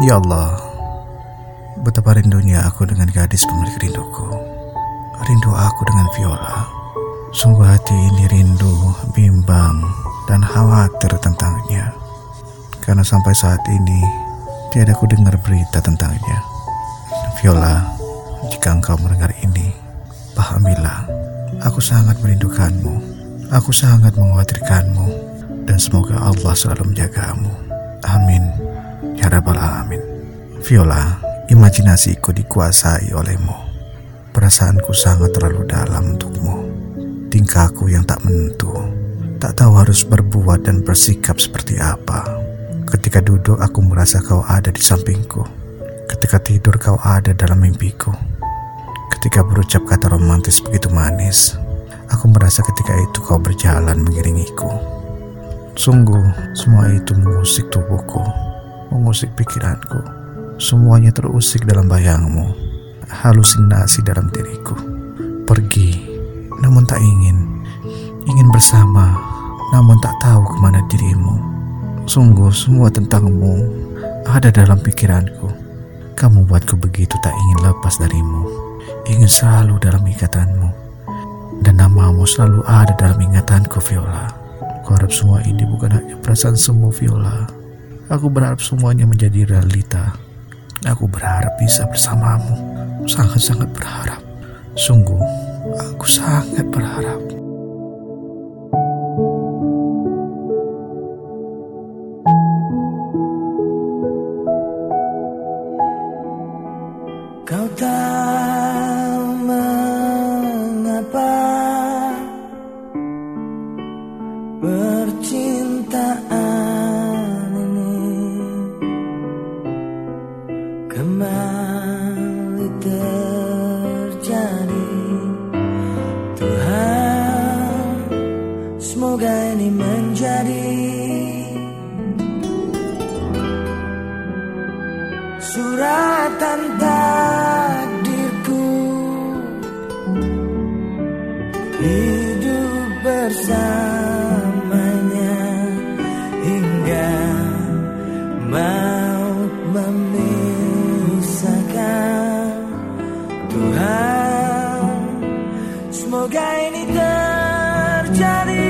Ya Allah, betapa rindunya aku dengan gadis pemilik rinduku. Rindu aku dengan Viola. Sungguh hati ini rindu, bimbang, dan khawatir tentangnya. Karena sampai saat ini, tiada ku dengar berita tentangnya. Viola, jika engkau mendengar ini, pahamilah, aku sangat merindukanmu. Aku sangat mengkhawatirkanmu. Dan semoga Allah selalu menjagamu. Amin. Rabbal Alamin. Viola, imajinasiku dikuasai olehmu. Perasaanku sangat terlalu dalam untukmu. Tingkahku yang tak menentu. Tak tahu harus berbuat dan bersikap seperti apa. Ketika duduk aku merasa kau ada di sampingku. Ketika tidur kau ada dalam mimpiku. Ketika berucap kata romantis begitu manis. Aku merasa ketika itu kau berjalan mengiringiku. Sungguh, semua itu mengusik tubuhku, mengusik pikiranku. Semuanya terusik dalam bayangmu, halusinasi dalam diriku. Pergi, namun tak ingin. Ingin bersama, namun tak tahu ke mana dirimu. Sungguh, semua tentangmu ada dalam pikiranku. Kamu buatku begitu tak ingin lepas darimu. Ingin selalu dalam ikatanmu. Dan namamu selalu ada dalam ingatanku, Viola. Aku harap semua ini bukan hanya perasaan semu Viola. Aku berharap semuanya menjadi realita. Aku berharap bisa bersamamu. Sangat-sangat berharap. Sungguh, aku sangat berharap. Kau tahu mengapa terjadi. Tuhan semoga ini menjadi suratan takdirku semoga ini terjadi